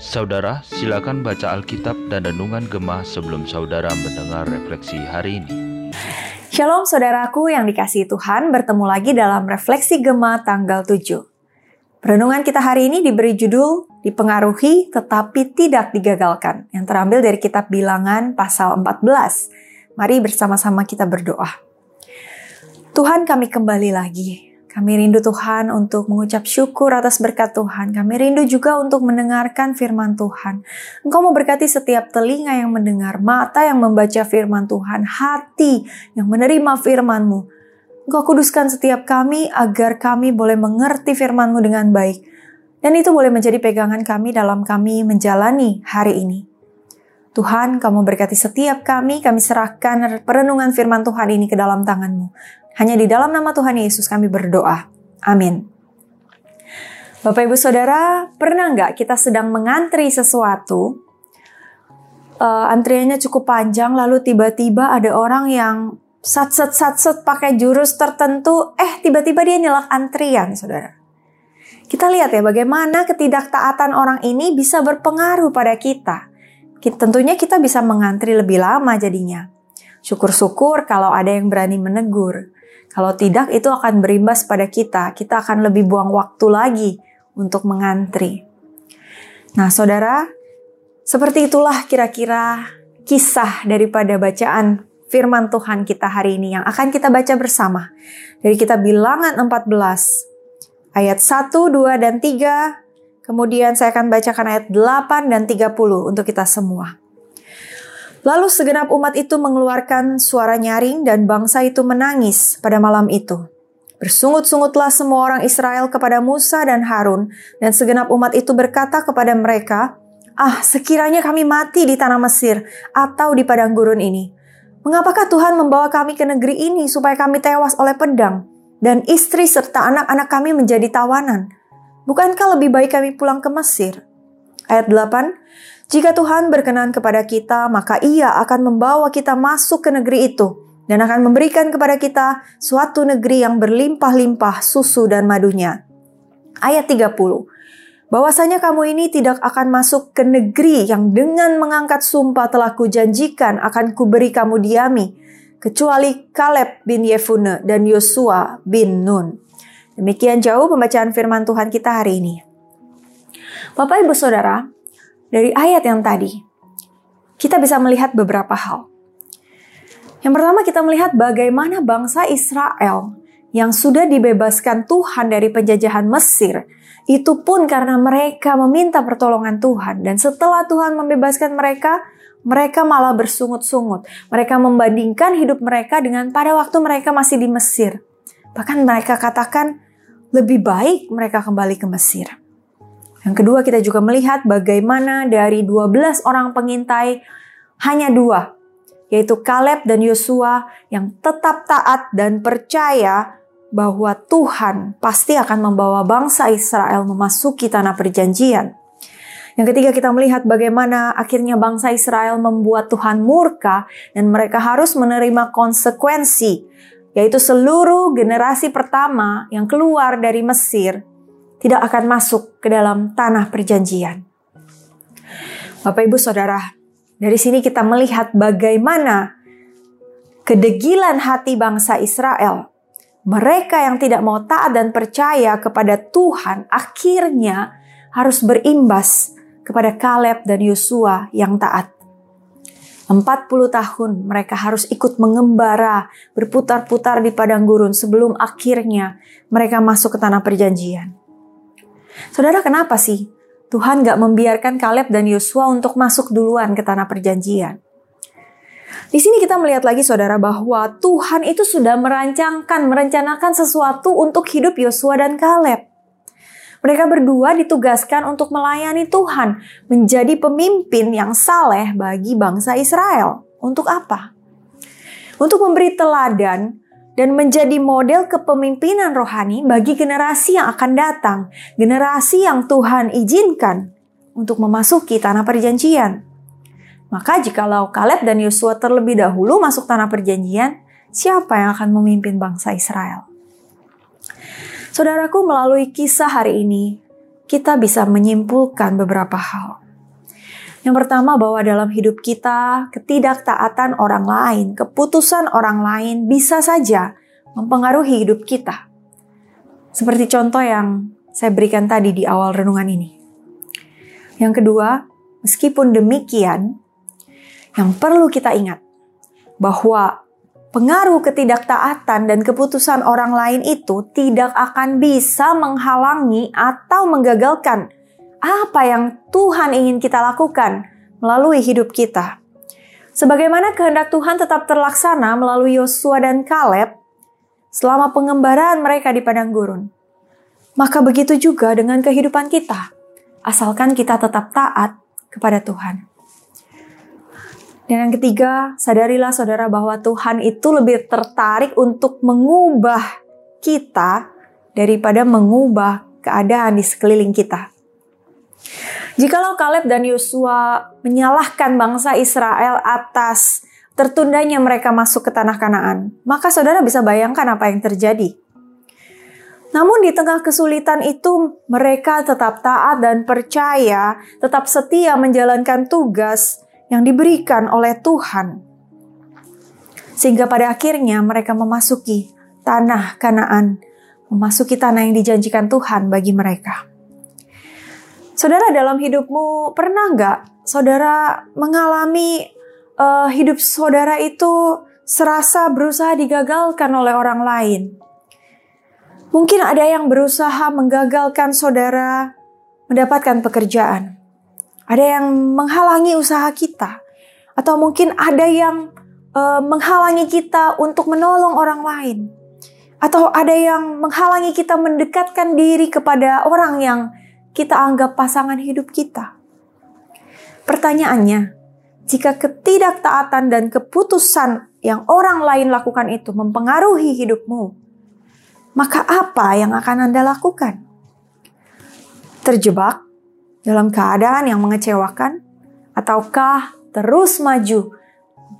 Saudara, silakan baca Alkitab dan Renungan Gemah sebelum saudara mendengar refleksi hari ini. Shalom saudaraku yang dikasihi Tuhan, bertemu lagi dalam Refleksi Gemah tanggal 7. Renungan kita hari ini diberi judul Dipengaruhi tetapi tidak digagalkan yang terambil dari kitab Bilangan pasal 14. Mari bersama-sama kita berdoa. Tuhan kami kembali lagi kami rindu Tuhan untuk mengucap syukur atas berkat Tuhan. Kami rindu juga untuk mendengarkan firman Tuhan. Engkau memberkati setiap telinga yang mendengar, mata yang membaca firman Tuhan, hati yang menerima firman-Mu. Engkau kuduskan setiap kami agar kami boleh mengerti firman-Mu dengan baik. Dan itu boleh menjadi pegangan kami dalam kami menjalani hari ini. Tuhan, kamu berkati setiap kami, kami serahkan perenungan firman Tuhan ini ke dalam tangan-Mu. Hanya di dalam nama Tuhan Yesus kami berdoa. Amin. Bapak Ibu Saudara, pernah nggak kita sedang mengantri sesuatu, uh, antriannya cukup panjang, lalu tiba-tiba ada orang yang sat sat sat sat pakai jurus tertentu, eh tiba-tiba dia nyelak antrian, saudara. Kita lihat ya bagaimana ketidaktaatan orang ini bisa berpengaruh pada kita. Tentunya kita bisa mengantri lebih lama jadinya. Syukur-syukur kalau ada yang berani menegur. Kalau tidak, itu akan berimbas pada kita. Kita akan lebih buang waktu lagi untuk mengantri. Nah, saudara, seperti itulah kira-kira kisah daripada bacaan firman Tuhan kita hari ini yang akan kita baca bersama. Dari kita bilangan 14, ayat 1, 2, dan 3. Kemudian saya akan bacakan ayat 8 dan 30 untuk kita semua. Lalu segenap umat itu mengeluarkan suara nyaring dan bangsa itu menangis pada malam itu. Bersungut-sungutlah semua orang Israel kepada Musa dan Harun, dan segenap umat itu berkata kepada mereka, Ah, sekiranya kami mati di tanah Mesir atau di padang gurun ini. Mengapakah Tuhan membawa kami ke negeri ini supaya kami tewas oleh pedang, dan istri serta anak-anak kami menjadi tawanan? Bukankah lebih baik kami pulang ke Mesir? Ayat 8, jika Tuhan berkenan kepada kita, maka Ia akan membawa kita masuk ke negeri itu dan akan memberikan kepada kita suatu negeri yang berlimpah-limpah susu dan madunya. Ayat 30. Bahwasanya kamu ini tidak akan masuk ke negeri yang dengan mengangkat sumpah telah kujanjikan akan kuberi kamu diami, kecuali Kaleb bin Yefune dan Yosua bin Nun. Demikian jauh pembacaan firman Tuhan kita hari ini. Bapak Ibu Saudara, dari ayat yang tadi, kita bisa melihat beberapa hal. Yang pertama kita melihat bagaimana bangsa Israel yang sudah dibebaskan Tuhan dari penjajahan Mesir, itu pun karena mereka meminta pertolongan Tuhan. Dan setelah Tuhan membebaskan mereka, mereka malah bersungut-sungut. Mereka membandingkan hidup mereka dengan pada waktu mereka masih di Mesir. Bahkan mereka katakan, lebih baik mereka kembali ke Mesir. Yang kedua kita juga melihat bagaimana dari 12 orang pengintai hanya dua, yaitu Kaleb dan Yosua yang tetap taat dan percaya bahwa Tuhan pasti akan membawa bangsa Israel memasuki tanah perjanjian. Yang ketiga kita melihat bagaimana akhirnya bangsa Israel membuat Tuhan murka dan mereka harus menerima konsekuensi, yaitu seluruh generasi pertama yang keluar dari Mesir tidak akan masuk ke dalam tanah perjanjian. Bapak Ibu Saudara, dari sini kita melihat bagaimana kedegilan hati bangsa Israel. Mereka yang tidak mau taat dan percaya kepada Tuhan akhirnya harus berimbas kepada Kaleb dan Yosua yang taat. 40 tahun mereka harus ikut mengembara, berputar-putar di padang gurun sebelum akhirnya mereka masuk ke tanah perjanjian. Saudara kenapa sih Tuhan gak membiarkan Kaleb dan Yosua untuk masuk duluan ke tanah perjanjian? Di sini kita melihat lagi saudara bahwa Tuhan itu sudah merancangkan, merencanakan sesuatu untuk hidup Yosua dan Kaleb. Mereka berdua ditugaskan untuk melayani Tuhan, menjadi pemimpin yang saleh bagi bangsa Israel. Untuk apa? Untuk memberi teladan dan menjadi model kepemimpinan rohani bagi generasi yang akan datang, generasi yang Tuhan izinkan untuk memasuki tanah perjanjian. Maka jikalau Kaleb dan Yosua terlebih dahulu masuk tanah perjanjian, siapa yang akan memimpin bangsa Israel? Saudaraku, melalui kisah hari ini, kita bisa menyimpulkan beberapa hal. Yang pertama bahwa dalam hidup kita, ketidaktaatan orang lain, keputusan orang lain bisa saja mempengaruhi hidup kita. Seperti contoh yang saya berikan tadi di awal renungan ini. Yang kedua, meskipun demikian, yang perlu kita ingat bahwa pengaruh ketidaktaatan dan keputusan orang lain itu tidak akan bisa menghalangi atau menggagalkan apa yang Tuhan ingin kita lakukan melalui hidup kita. Sebagaimana kehendak Tuhan tetap terlaksana melalui Yosua dan Kaleb selama pengembaraan mereka di padang gurun. Maka begitu juga dengan kehidupan kita, asalkan kita tetap taat kepada Tuhan. Dan yang ketiga, sadarilah saudara bahwa Tuhan itu lebih tertarik untuk mengubah kita daripada mengubah keadaan di sekeliling kita. Jikalau Kaleb dan Yosua menyalahkan bangsa Israel atas tertundanya mereka masuk ke tanah Kanaan, maka saudara bisa bayangkan apa yang terjadi. Namun di tengah kesulitan itu mereka tetap taat dan percaya, tetap setia menjalankan tugas yang diberikan oleh Tuhan. Sehingga pada akhirnya mereka memasuki tanah Kanaan, memasuki tanah yang dijanjikan Tuhan bagi mereka. Saudara dalam hidupmu pernah nggak saudara mengalami uh, hidup saudara itu serasa berusaha digagalkan oleh orang lain? Mungkin ada yang berusaha menggagalkan saudara mendapatkan pekerjaan. Ada yang menghalangi usaha kita, atau mungkin ada yang uh, menghalangi kita untuk menolong orang lain, atau ada yang menghalangi kita mendekatkan diri kepada orang yang kita anggap pasangan hidup kita. Pertanyaannya, jika ketidaktaatan dan keputusan yang orang lain lakukan itu mempengaruhi hidupmu, maka apa yang akan Anda lakukan? Terjebak dalam keadaan yang mengecewakan, ataukah terus maju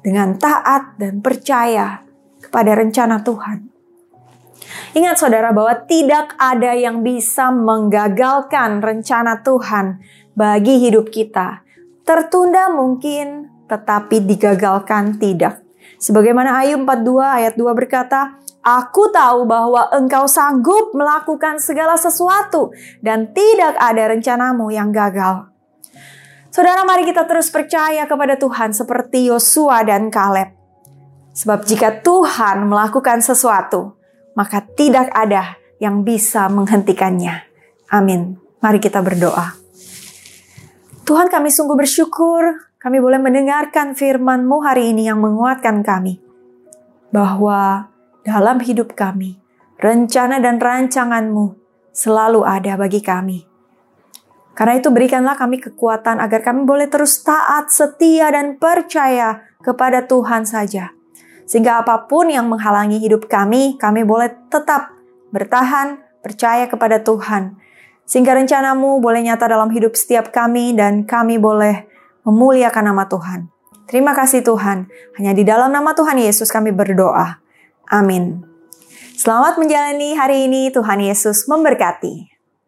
dengan taat dan percaya kepada rencana Tuhan? Ingat saudara bahwa tidak ada yang bisa menggagalkan rencana Tuhan bagi hidup kita. Tertunda mungkin, tetapi digagalkan tidak. Sebagaimana Ayub 42 ayat 2 berkata, Aku tahu bahwa engkau sanggup melakukan segala sesuatu dan tidak ada rencanamu yang gagal. Saudara, mari kita terus percaya kepada Tuhan seperti Yosua dan Kaleb. Sebab jika Tuhan melakukan sesuatu, maka tidak ada yang bisa menghentikannya. Amin. Mari kita berdoa. Tuhan kami sungguh bersyukur kami boleh mendengarkan firman-Mu hari ini yang menguatkan kami. Bahwa dalam hidup kami. Rencana dan rancanganmu selalu ada bagi kami. Karena itu berikanlah kami kekuatan agar kami boleh terus taat, setia, dan percaya kepada Tuhan saja. Sehingga apa pun yang menghalangi hidup kami, kami boleh tetap bertahan, percaya kepada Tuhan. Sehingga rencanamu boleh nyata dalam hidup setiap kami dan kami boleh memuliakan nama Tuhan. Terima kasih Tuhan. Hanya di dalam nama Tuhan Yesus kami berdoa. Amin. Selamat menjalani hari ini, Tuhan Yesus memberkati.